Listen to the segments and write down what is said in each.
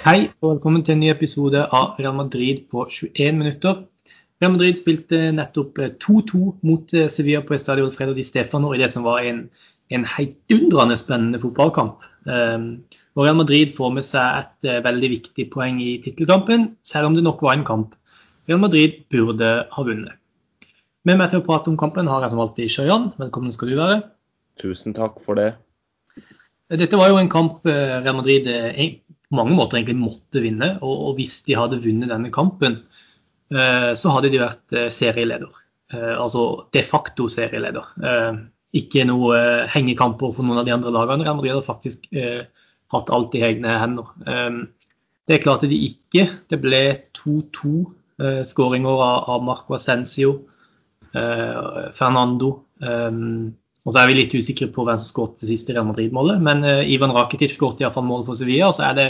Hei og velkommen til en ny episode av Real Madrid på 21 minutter. Real Madrid spilte nettopp 2-2 mot eh, Sevilla på Estadio Alfredo di Stefano i det som var en, en heidundrende spennende fotballkamp. Um, og Real Madrid får med seg et uh, veldig viktig poeng i tittelkampen, selv om det nok var en kamp Real Madrid burde ha vunnet. Med meg til å prate om kampen har jeg som alltid Shayan. Velkommen skal du være. Tusen takk for det. Dette var jo en kamp Real Madrid på mange måter egentlig måtte vinne. Og, hvis de hadde vunnet denne kampen, eh, så hadde de vært eh, serieleder. Eh, altså de facto serieleder. Ikke noe hengekamper for noen av de andre lagene. Real Madrid hadde faktisk hatt alt i egne hender. det klarte de ikke. Det ble 2-2 eh, skåringer av, av Marco Ascencio, Fernando. Og så er vi litt usikre på hvem som skåret det siste Real Madrid-målet. Men uh, Ivan Rakitic skåret iallfall målet for Sevilla. Så er det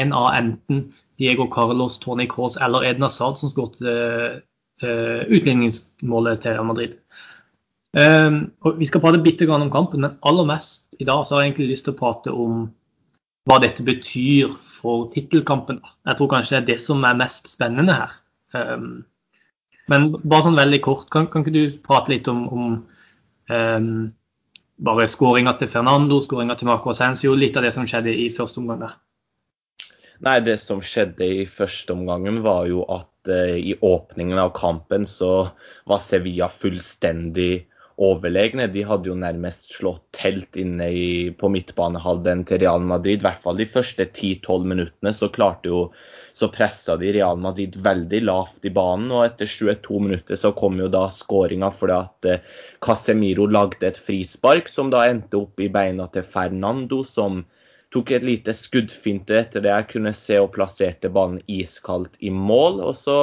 en av enten Diego Carlos, Tony Cross eller Edna Hazard som skåret uh, utligningsmålet til Real Madrid. Um, og vi skal prate bitte grann om kampen, men aller mest i dag så har jeg egentlig lyst til å prate om hva dette betyr for tittelkampen. Jeg tror kanskje det er det som er mest spennende her. Um, men bare sånn veldig kort, kan, kan ikke du prate litt om, om Um, bare skåringa til Fernando, skåringa til Marco Ascencio, litt av det som skjedde i første omgang der. Nei, Det som skjedde i første omgangen, var jo at uh, i åpningen av kampen så var Sevilla fullstendig overlegne. De hadde jo nærmest slått telt inne i, på midtbanehalvdelen til Real Madrid. I hvert fall de første 10-12 minuttene så klarte jo så pressa de Real Madrid veldig lavt i banen. og Etter 22 minutter så kom jo da skåringa fordi at eh, Casemiro lagde et frispark som da endte opp i beina til Fernando, som tok et lite skuddfinte etter det jeg kunne se og plasserte ballen iskaldt i mål. og så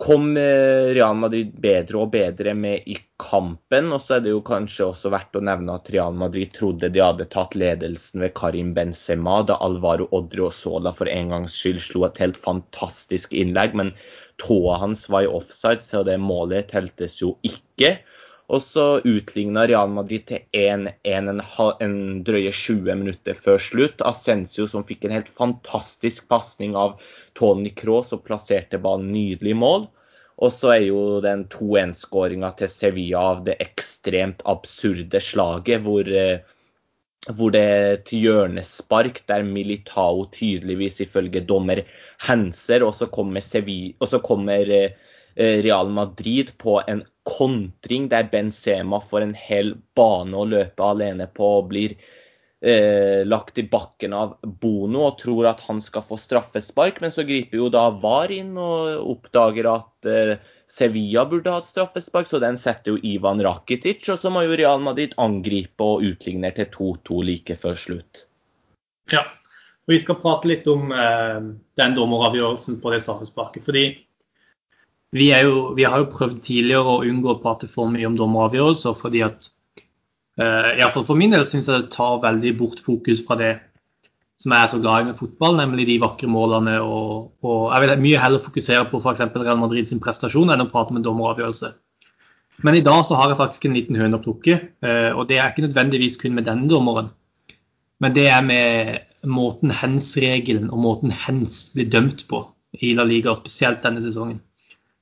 kom eh, Real Madrid bedre og bedre med i kampen. Og så er det jo kanskje også verdt å nevne at Real Madrid trodde de hadde tatt ledelsen ved Karim Benzema da Alvaro Odriozola for en gangs skyld slo et helt fantastisk innlegg. Men tåa hans var i offside, så det målet teltes jo ikke. Og så utligna Real Madrid til 1-1 en, drøye 20 minutter før slutt. Ascencio som fikk en helt fantastisk pasning av Tony Cross og plasserte ballen nydelig mål. Og så er jo den 2-1-skåringa til Sevilla av det ekstremt absurde slaget hvor, eh, hvor det er et hjørnespark der Militao tydeligvis ifølge dommer henser, og så kommer, Sevilla, og så kommer eh, Real Madrid på en kontring der Benzema får en hel bane å løpe alene på og blir eh, lagt i bakken av Bono og tror at han skal få straffespark. Men så griper jo da VAR inn og oppdager at eh, Sevilla burde hatt straffespark, så den setter jo Ivan Rakitic. Og så må jo Real Madrid angripe og utligner til 2-2 like før slutt. Ja, og vi skal prate litt om eh, den dommeravgjørelsen på det straffesparket. fordi vi, jo, vi, har jo prøvd tidligere å unngå å prate for mye om dommeravgjørelser, fordi at uh, iallfall for min del syns jeg det tar veldig bort fokus fra det som jeg er så glad i med fotball, nemlig de vakre målene. Og, og jeg vil mye heller fokusere på f.eks. Real Madrid sin prestasjon enn å prate om en dommeravgjørelse. Men i dag så har jeg faktisk en liten høne å plukke, uh, og det er ikke nødvendigvis kun med denne dommeren. Men det er med måten hens-regelen og måten hens blir dømt på i La Liga, spesielt denne sesongen.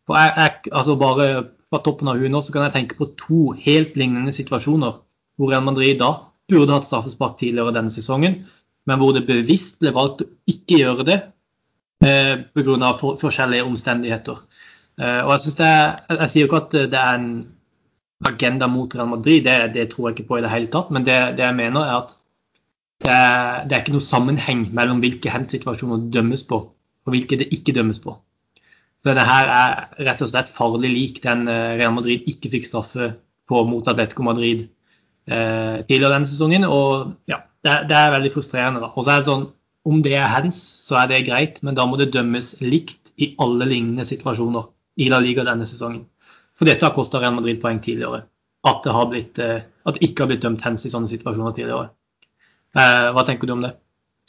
For jeg, jeg, altså bare fra toppen av huet nå så kan jeg tenke på to helt lignende situasjoner hvor Real Madrid da burde hatt straffespark tidligere denne sesongen, men hvor det bevisst ble valgt å ikke gjøre det eh, pga. For, forskjellige omstendigheter. Eh, og Jeg synes det er, jeg sier jo ikke at det er en agenda mot Real Madrid, det, det tror jeg ikke på i det hele tatt. Men det, det jeg mener er at det er, det er, ikke noe sammenheng mellom hvilke hendsituasjoner det dømmes på, og hvilke det ikke dømmes på. Denne her er rett og slett farlig lik den eh, Real Madrid ikke fikk straffe på mot Atletico Madrid eh, tidligere denne sesongen. Og ja, det, det er veldig frustrerende. da. Og så er det sånn, Om det er hands, så er det greit, men da må det dømmes likt i alle lignende situasjoner i La Liga denne sesongen. For dette har kosta Real Madrid poeng tidligere. At det, blitt, eh, at det, ikke har blitt dømt hands i sånne situasjoner tidligere. Eh, hva tenker du om det?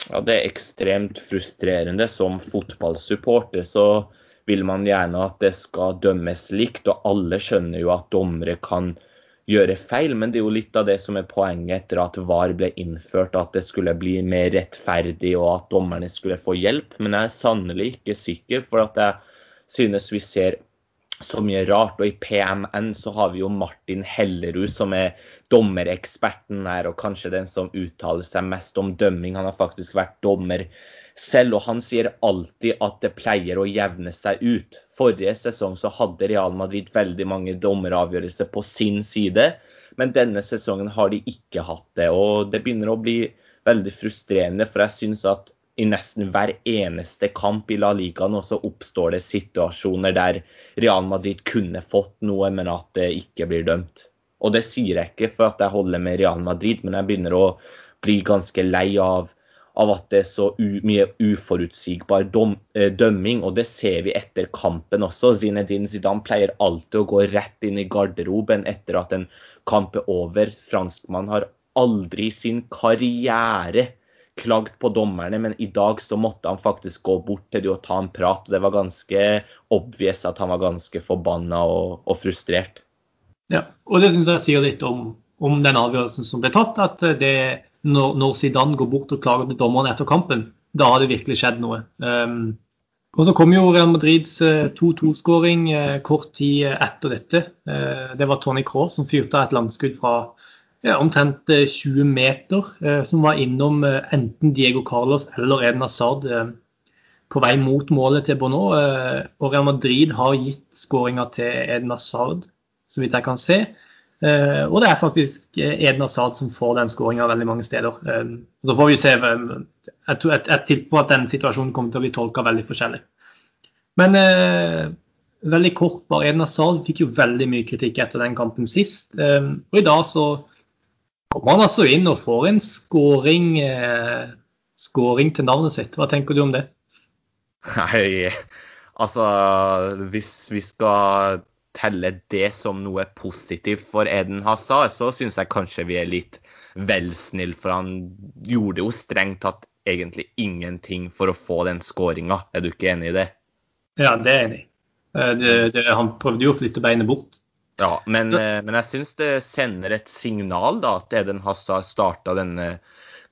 Ja, Det er ekstremt frustrerende som fotballsupporter. så vil man gjerne at det skal dømmes likt, og alle skjønner jo at dommere kan gjøre feil. Men det er jo litt av det som er poenget etter at VAR ble innført, at det skulle bli mer rettferdig og at dommerne skulle få hjelp. Men jeg er sannelig ikke sikker, for at jeg synes vi ser så mye rart. Og i PMN så har vi jo Martin Hellerud, som er dommereksperten her, og kanskje den som uttaler seg mest om dømming. Han har faktisk vært dommer selv, og han sier alltid at det pleier å jevne seg ut. Forrige sesong så hadde Real Madrid veldig mange dommeravgjørelser på sin side, men denne sesongen har de ikke hatt det. Og det begynner å bli veldig frustrerende, for jeg syns at i nesten hver eneste kamp i La Liga nå så oppstår det situasjoner der Real Madrid kunne fått noe, men at det ikke blir dømt. Og det sier jeg ikke for at jeg holder med Real Madrid, men jeg begynner å bli ganske lei av, av at det er så mye uforutsigbar dom, eh, dømming. Og det ser vi etter kampen også. Zinedine Zidane pleier alltid å gå rett inn i garderoben etter at en kamp er over. Franskmann har aldri i sin karriere klagd på dommerne, men i dag så måtte han faktisk gå bort til de og ta en prat. og Det var ganske obvious at han var ganske forbanna og, og frustrert. Ja, og det syns jeg sier litt om, om, den avgjørelsen som ble tatt. At det, når, når Zidane går bort og klager til dommerne etter kampen, da har det virkelig skjedd noe. Um, og Så kom jo Real Madrids 2-2-skåring uh, uh, kort tid etter dette. Det var Tony Cross som fyrte av et langskudd fra omtrent 20 eh, meter, eh, som var innom eh, enten Diego Carlos eller Eden Hazard på vei mot målet til Bono. Og Real Madrid har gitt skåringa til Eden Hazard, så vidt jeg kan se. Og det er faktisk Eden Hazard som får den skåringa veldig mange steder. Så får vi se. Jeg, jeg tipper at den situasjonen kommer til å bli tolka veldig forskjellig. Men veldig kort bare Eden Hazard fikk jo veldig mye kritikk etter den kampen sist. Og i dag så kommer han altså inn og får en scoring, eh, scoring til navnet sitt. Hva tenker du om det? Nei, altså hvis vi skal telle det som noe positivt for Eden Hazard, så syns jeg kanskje vi er litt vel snille, for han gjorde jo strengt tatt egentlig ingenting for å få den skåringa. Er du ikke enig i det? Ja, det er jeg enig i. Eh, han prøvde jo å flytte beinet bort. Ja, men, eh, men jeg syns det sender et signal da, at Eden Hazard starta denne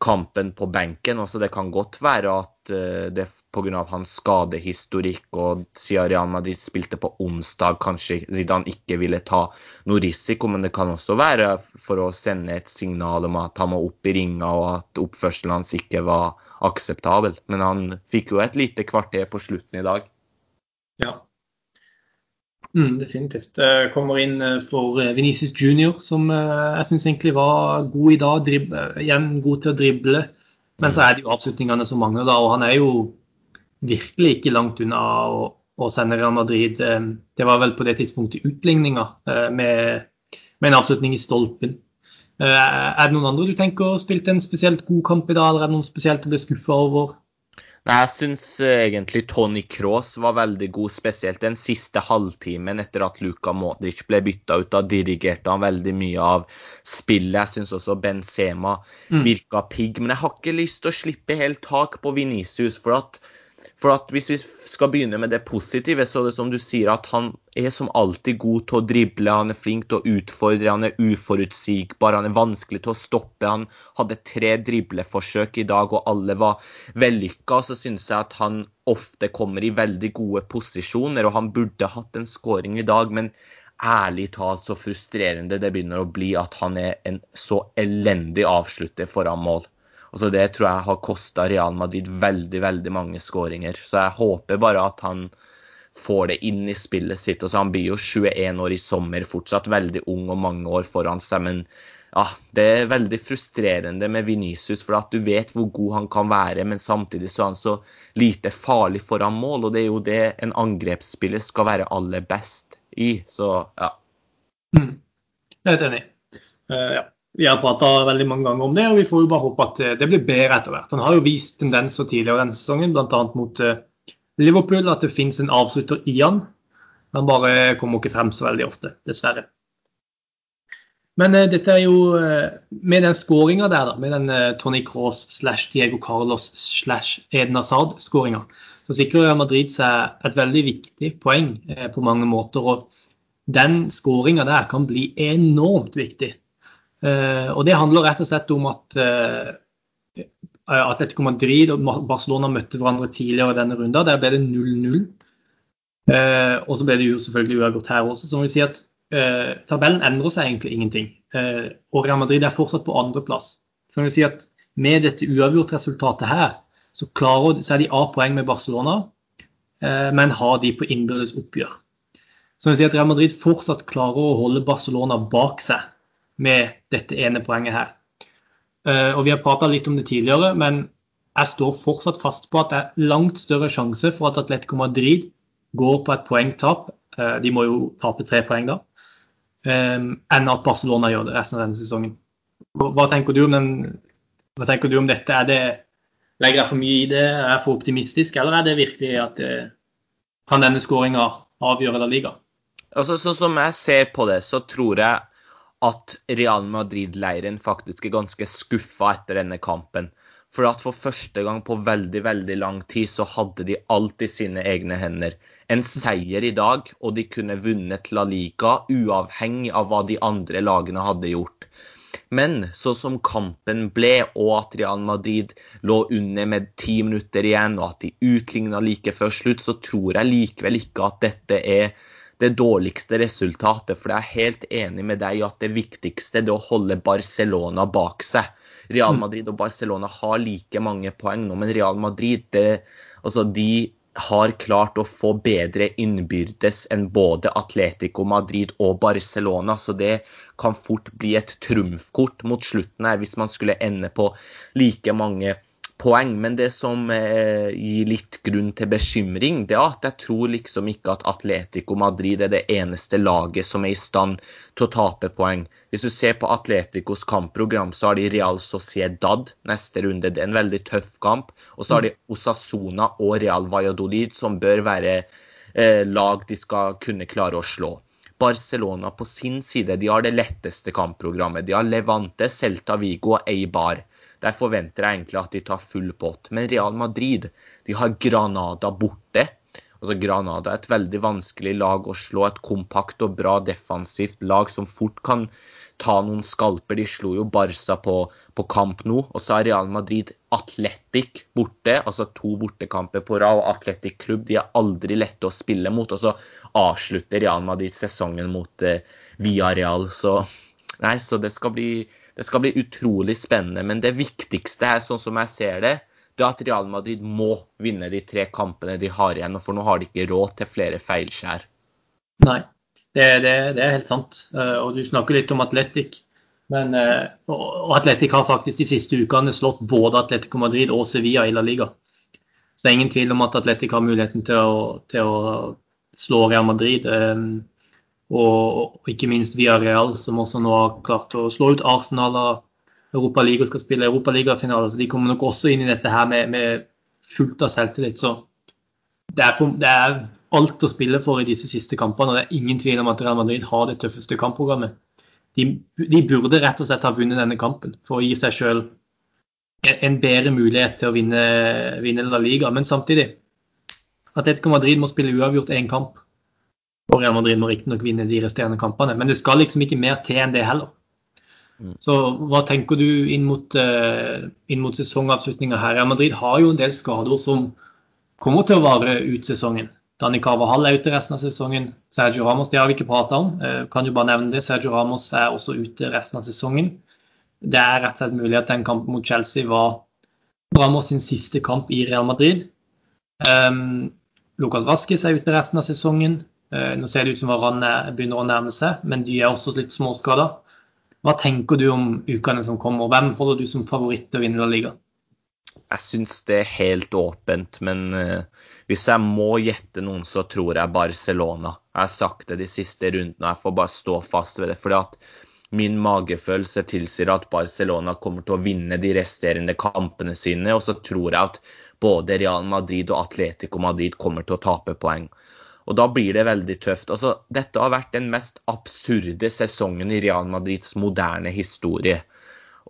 kampen på benken. Også det kan godt være at uh, det pga. hans skadehistorikk og siden Real Madrid spilte på onsdag, kanskje Zidane ikke ville ta noe risiko. Men det kan også være for å sende et signal om at han må opp i ringa og at oppførselen hans ikke var akseptabel. Men han fikk jo et lite kvarter på slutten i dag. Ja, Mm, definitivt. Jeg kommer inn eh, for eh, Junior, som eh, jeg syns egentlig var god i dag. Drib igjen god til å drible. Men så er det jo avslutningene som mangler, da. Og han er jo virkelig ikke langt unna å, å sende Real Madrid. Det var vel på det tidspunktet utligninga med, med, en avslutning i stolpen. Er det noen andre du tenker spilte en spesielt god kamp i dag, eller er det noen spesielt du ble skuffa over? Nei, Jeg syns eh, egentlig Tony Cross var veldig god, spesielt den siste halvtimen etter at Luka Modric ble bytta ut. Da dirigerte han veldig mye av spillet. Jeg syns også Benzema mm. virka pigg. Men jeg har ikke lyst til å slippe helt tak på Venicius, for at for at hvis vi skal begynne med det positive, så er det som du sier at han er som alltid god til å drible. Han er flink til å utfordre, han er uforutsigbar, han er vanskelig til å stoppe. Han hadde tre dribleforsøk i dag, og alle var vellykka. Så syns jeg at han ofte kommer i veldig gode posisjoner, og han burde hatt en skåring i dag. men ærlig talt så frustrerende det begynner å bli at han er en så elendig avslutter foran mål. Altså det tror jeg har kosta Real Madrid veldig veldig mange skåringer. Så jeg håper bare at han får det inn i spillet sitt. Altså han blir jo 21 år i sommer, fortsatt veldig ung og mange år foran seg. Men ja, det er veldig frustrerende med Venicius, for at du vet hvor god han kan være, men samtidig så er han så lite farlig foran mål. Og det er jo det en angrepsspiller skal være aller best i. Så ja. Mm. Jeg er helt enig. Uh, ja. Vi har prata veldig mange ganger om det, og vi får jo bare håpe at det blir bedre etter hvert. Han har jo vist tendenser tidligere denne sesongen, bl.a. mot eh, Liverpool, at det finnes en avslutter i han. Han bare kommer ikke frem så veldig ofte, dessverre. Men eh, dette er jo eh, Med den skåringa der, da, med den eh, Tony Cross slash Diego Carlos slash Eden Hazard-skåringa, så sikrer Madrid seg et veldig viktig poeng på mange måter. og den skåringa der kan bli enormt viktig. Uh, og det handler rett og slett om at uh, Atletico Madrid og Barcelona møtte hverandre tidligere i denne runden. Der ble det 0-0. Uh, og så ble det jo selvfølgelig uavgjort her også. Så må vi si at tabellen endrer seg egentlig ingenting. og Real Madrid er fortsatt på andreplass. Så vil si at med dette uavgjort-resultatet her, så, klarer, så er de A-poeng med Barcelona, men har de på innbyrdes oppgjør. Så vil si at Real Madrid fortsatt klarer å holde Barcelona bak seg med dette ene poenget her. Eh, og Vi har prata litt om det tidligere, men jeg står fortsatt fast på at det er langt større sjanse for at Atletico Madrid går på et poengtap, eh, de må jo tape tre poeng da, eh, enn at Barcelona gjør det resten av denne sesongen. Hva tenker du om, den, hva tenker du om dette? Er det, legger jeg for mye i det? Er jeg for optimistisk, eller er det virkelig at kan denne skåringa avgjøre La Liga? Altså, Sånn som jeg ser på det, så tror jeg at Real Madrid-leiren faktisk er ganske skuffa etter denne kampen. For at for første gang på veldig veldig lang tid så hadde de alt i sine egne hender. En seier i dag, og de kunne vunnet La Liga uavhengig av hva de andre lagene hadde gjort. Men så som kampen ble, og at Real Madrid lå under med ti minutter igjen, og at de utligna like før slutt, så tror jeg likevel ikke at dette er det dårligste resultatet. For jeg er helt enig med deg i at det viktigste er å holde Barcelona bak seg. Real mm. Madrid og Barcelona har like mange poeng nå, men Real Madrid det, altså de har klart å få bedre innbyrdes enn både Atletico Madrid og Barcelona. Så det kan fort bli et trumfkort mot slutten her, hvis man skulle ende på like mange poeng poeng. Men det som eh, gir litt grunn til bekymring, det er at jeg tror liksom ikke at Atletico Madrid er det eneste laget som er i stand til å tape poeng. Hvis du ser på Atleticos kampprogram, så har de Real Sociedad neste runde. Det er en veldig tøff kamp. Og så har de Osasona og Real Valladolid, som bør være eh, lag de skal kunne klare å slå. Barcelona på sin side de har det letteste kampprogrammet. De har Levante, Celta Vigo og Eibar. Der forventer jeg egentlig at de tar full pott. Men Real Madrid de har Granada borte. Altså Granada er et veldig vanskelig lag å slå. Et kompakt og bra defensivt lag som fort kan ta noen skalper. De slo jo Barca på, på kamp nå. Og så er Real Madrid Atletic borte, altså to bortekamper på rad. Og Atletic klubb de er aldri lette å spille mot. Og så avslutter Real Madrid sesongen mot eh, Villarreal. Så nei, så det skal bli det skal bli utrolig spennende. Men det viktigste her, sånn som jeg ser det, det er at Real Madrid må vinne de tre kampene de har igjen. For nå har de ikke råd til flere feilskjær. Nei, det, det, det er helt sant. Eh, og du snakker litt om Atletic. Men, eh, og Atletic har faktisk de siste ukene slått både Atletico Madrid og Sevilla i La Liga. Så det er ingen tvil om at Atletic har muligheten til å, til å slå Real Madrid. Eh, og, ikke minst via Real, som også nå har klart å slå ut Arsenal av Europaligaen og skal spille Europaligafinale. Så de kommer nok også inn i dette her med, med fullt av selvtillit. Så det er, det er, alt å spille for i disse siste kampene. og Det er ingen tvil om at Real Madrid har det tøffeste kampprogrammet. De, de burde rett og slett ha vunnet denne kampen for å gi seg sjøl en bedre mulighet til å vinne, vinne La Liga. Men samtidig, at Atletico Madrid må spille uavgjort én kamp. Og Real Madrid må riktignok vinne de resterende kampene, men det skal liksom ikke mer til enn det heller. Mm. Så hva tenker du inn mot, uh, mot sesongavslutninga her? Real Madrid har jo en del skader som kommer til å vare ut sesongen. Dani Carvahall er ute resten av sesongen. Sergio Ramos det har vi ikke prata om. Uh, kan jo bare nevne det. Sergio Ramos er også ute resten av sesongen. Det er rett og slett mulig at den kampen mot Chelsea var Ramos sin siste kamp i Real Madrid. Um, Lucas Vasques er ute resten av sesongen. Eh, nå ser det ut som Varan begynner å nærme seg, men de er også litt småskada. Hva tenker du om ukene som kommer? Hvem holder du som favoritt til å vinne La Liga? Jeg syns det er helt åpent, men uh, hvis jeg må gjette noen, så tror jeg Barcelona. Jeg har sagt det de siste rundene, og jeg får bare stå fast ved det. fordi at min magefølelse tilsier at Barcelona kommer til å vinne de resterende kampene sine. Og så tror jeg at både Real Madrid og Atletico Madrid kommer til å tape poeng. Og da blir det veldig tøft. Altså, dette har vært den mest absurde sesongen i Real Madrids moderne historie.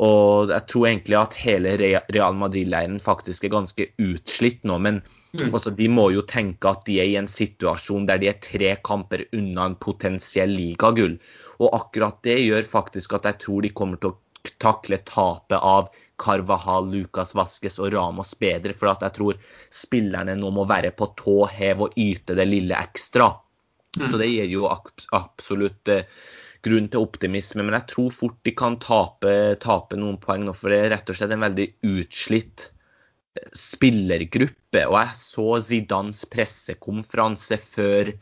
Og jeg tror egentlig at hele Real Madrid-leiren faktisk er ganske utslitt nå. Men mm. også, de må jo tenke at de er i en situasjon der de er tre kamper unna en potensiell ligagull. Og akkurat det gjør faktisk at jeg tror de kommer til å takle tapet av Carvahal, Lucas Vasques og Ramos bedre. For jeg tror spillerne nå må være på tå hev og yte det lille ekstra. Mm. Så det gir jo absolutt eh, grunn til optimisme. Men jeg tror fort de kan tape, tape noen poeng nå, for det er rett og slett en veldig utslitt eh, spillergruppe. Og jeg så Zidans pressekonferanse før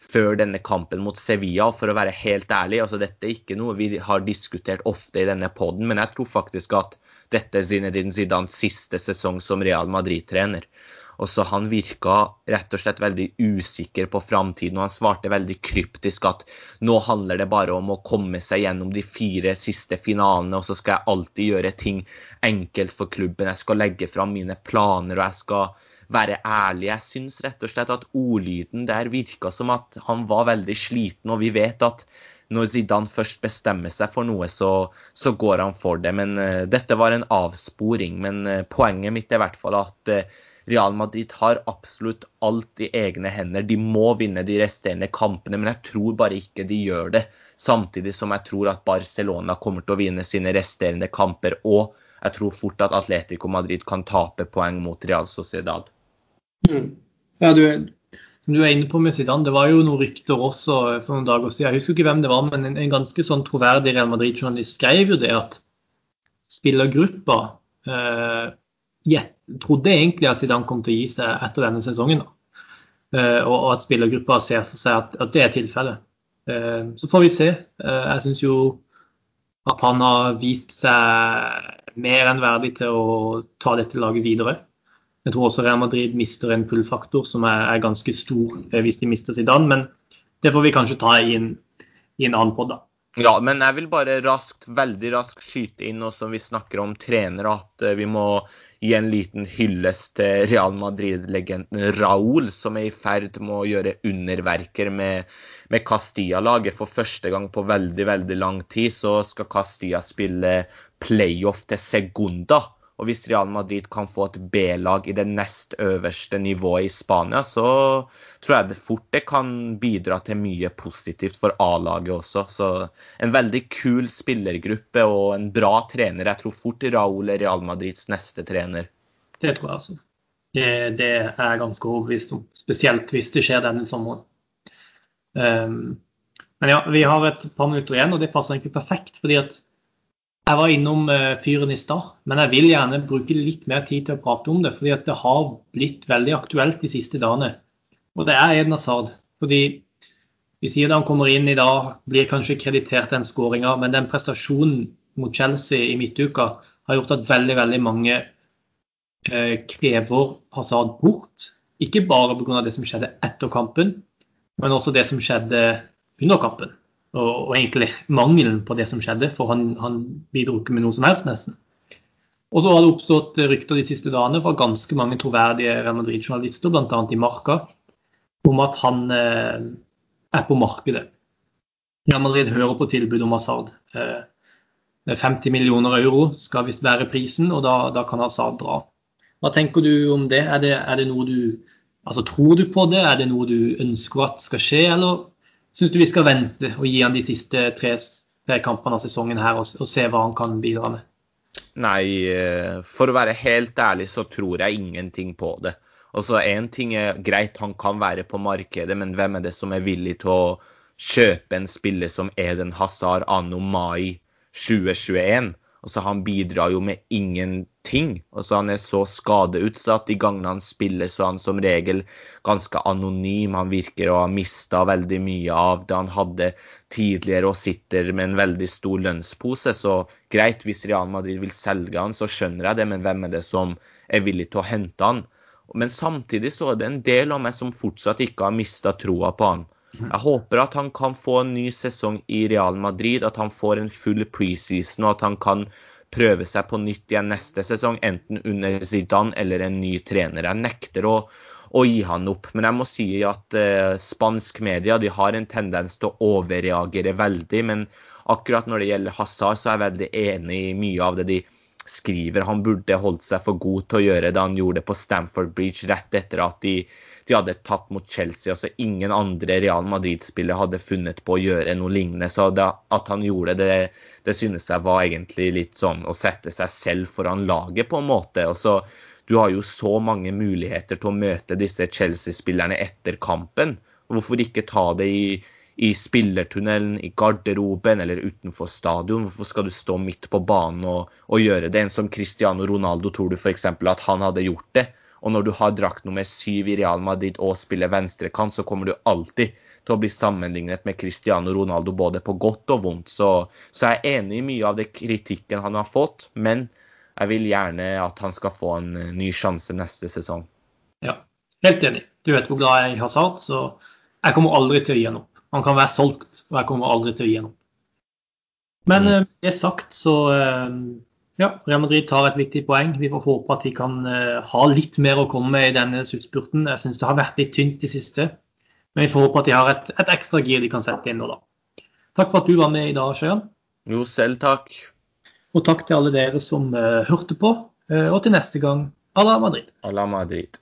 før denne kampen mot Sevilla. For å være helt ærlig, altså dette er ikke noe vi har diskutert ofte i denne poden, men jeg tror faktisk at dette Zinedine Zidans siste sesong som Real Madrid-trener. Og så Han virka rett og slett veldig usikker på framtiden, og han svarte veldig kryptisk at nå handler det bare om å komme seg gjennom de fire siste finalene, og så skal jeg alltid gjøre ting enkelt for klubben. Jeg skal legge fram mine planer, og jeg skal være ærlig. Jeg syns rett og slett at ordlyden der virka som at han var veldig sliten, og vi vet at når Zidane først bestemmer seg for noe, så, så går han for det. Men uh, dette var en avsporing. Men uh, poenget mitt er i hvert fall at uh, Real Madrid har absolutt alt i egne hender. De må vinne de resterende kampene, men jeg tror bare ikke de gjør det. Samtidig som jeg tror at Barcelona kommer til å vinne sine resterende kamper. Og jeg tror fort at Atletico Madrid kan tape poeng mot Real Sociedad. Mm. Ja, du, som du er inne på med Zidane, det var jo noen rykter også for noen dager siden. Jeg husker ikke hvem det var, men en, en ganske sånn troverdig Real Madrid-journalist skrev jo det at spillergruppa eh, trodde egentlig at Zidane kom til å gi seg etter denne sesongen. Eh, og, og, at spillergruppa ser for seg at, at det er tilfellet. Eh, så får vi se. Eh, jeg syns jo at han har vist seg mer enn verdig til å ta dette laget videre. Jeg tror også Real Madrid mister en pull-faktor som er, er, ganske stor eh, hvis de mister Zidane, men det får vi kanskje ta i en, i en annen pod, da. Ja, men jeg vil bare raskt, veldig raskt skyte inn, og som vi snakker om trenere, at eh, vi må gi en liten hyllest til Real Madrid-legenden Raúl, som er i ferd med å gjøre underverker med, med Castilla-laget. For første gang på veldig, veldig lang tid så skal Castilla spille playoff til Segunda. Og hvis Real Madrid kan få et B-lag i det nest øverste nivået i Spania, så tror jeg det fort det kan bidra til mye positivt for A-laget også. Så en veldig kul spillergruppe og en bra trener. Jeg tror fort Raúl er Real Madrids neste trener. Det tror jeg også. Det, det er jeg ganske overbevist om. Spesielt hvis det skjer denne sommeren. Um, men ja, vi har et par minutter igjen, og det passer egentlig perfekt. fordi at jeg var innom uh, fyren i stad, men jeg vil gjerne bruke litt mer tid til å prate om det. fordi det har blitt veldig aktuelt de siste dagene. Og det er Eden Hazard. Fordi vi sier da han kommer inn i dag, blir kanskje kreditert den skåringa, men den prestasjonen mot Chelsea i midtuka har gjort at veldig, veldig mange eh, krever Hazard bort. Ikke bare pga. det som skjedde etter kampen, men også det som skjedde under kampen og, og, egentlig mangelen på det som skjedde, for han, han bidro ikke med noe som helst, nesten. Og så har det oppstått rykter de siste dagene fra ganske mange troverdige Real Madrid-journalister, bl.a. i Marka, om at han eh, er på markedet. Real Madrid hører på tilbud om Hazard. Eh, 50 millioner euro skal visst være prisen, og da, da, kan Hazard dra. Hva tenker du om det? Er det, er det noe du Altså, Tror du på det? Er det noe du ønsker at skal skje, eller syns du vi skal vente og gi han de siste tre, tre kampene av sesongen her og, og, se hva han kan bidra med? Nei, eh, for å være helt ærlig så tror jeg ingenting på det. Altså, Én ting er greit, han kan være på markedet, men hvem er det som er villig til å kjøpe en spiller som Eden Hazard anno mai 2021? Altså, han bidrar jo med ingenting. Altså, han er så skadeutsatt. De gangene han spiller, så er han som regel ganske anonym. Han virker å ha mista veldig mye av det han hadde tidligere, og sitter med en veldig stor lønnspose. Så greit, hvis Real Madrid vil selge han, så skjønner jeg det, men hvem er det som er villig til å hente han? Men samtidig så er det en del av meg som fortsatt ikke har mista troa på han. Jeg håper at han kan få en ny sesong i Real Madrid, at han får en full preseason og at han kan prøve seg på nytt igjen neste sesong, enten under Zidane eller en ny trener. Jeg nekter å, å gi han opp. Men jeg må si at eh, spansk media de har en tendens til å overreagere veldig. Men akkurat når det gjelder Hazard, så er jeg veldig enig i mye av det de skriver. Han burde holdt seg for god til å gjøre det han gjorde på Stamford Bridge rett etter at de, de hadde tapt mot Chelsea. altså Ingen andre Real Madrid-spillere hadde funnet på å gjøre noe lignende. Så det, at han gjorde det, det synes jeg var egentlig litt sånn å sette seg selv foran laget, på en måte. og så du har jo så mange muligheter til å møte disse Chelsea-spillerne etter kampen. Hvorfor ikke ta det i, i spillertunnelen, i garderoben eller utenfor stadion? Hvorfor skal du stå midt på banen og, og gjøre det? En som Cristiano Ronaldo, tror du f.eks. at han hadde gjort det? Og når du har drakt nummer syv i Real Madrid og spiller venstrekant, så kommer du alltid til å bli sammenlignet med Cristiano Ronaldo både på godt og vondt. Så, så jeg er enig i mye av det kritikken han har fått, men jeg vil gjerne at han skal få en ny sjanse neste sesong. Ja, helt enig. Du vet hvor glad jeg har Hazard, så jeg kommer aldri til å gi han opp. Han kan være solgt, og jeg kommer aldri til å gi ham. Men mm. Eh, det sagt, så eh, ja, Real Madrid tar et viktig poeng. Vi får håpe at de kan uh, ha litt mer å komme med i denne sluttspurten. Jeg syns det har vært litt tynt de siste. Men vi får håpe at de har et, et ekstra gir de kan sette inn nå, da. Takk for at du var med i dag, Sjøen. Jo, selv takk. Og takk til alle dere som hørte på. Og til neste gang, à la Madrid. À la Madrid.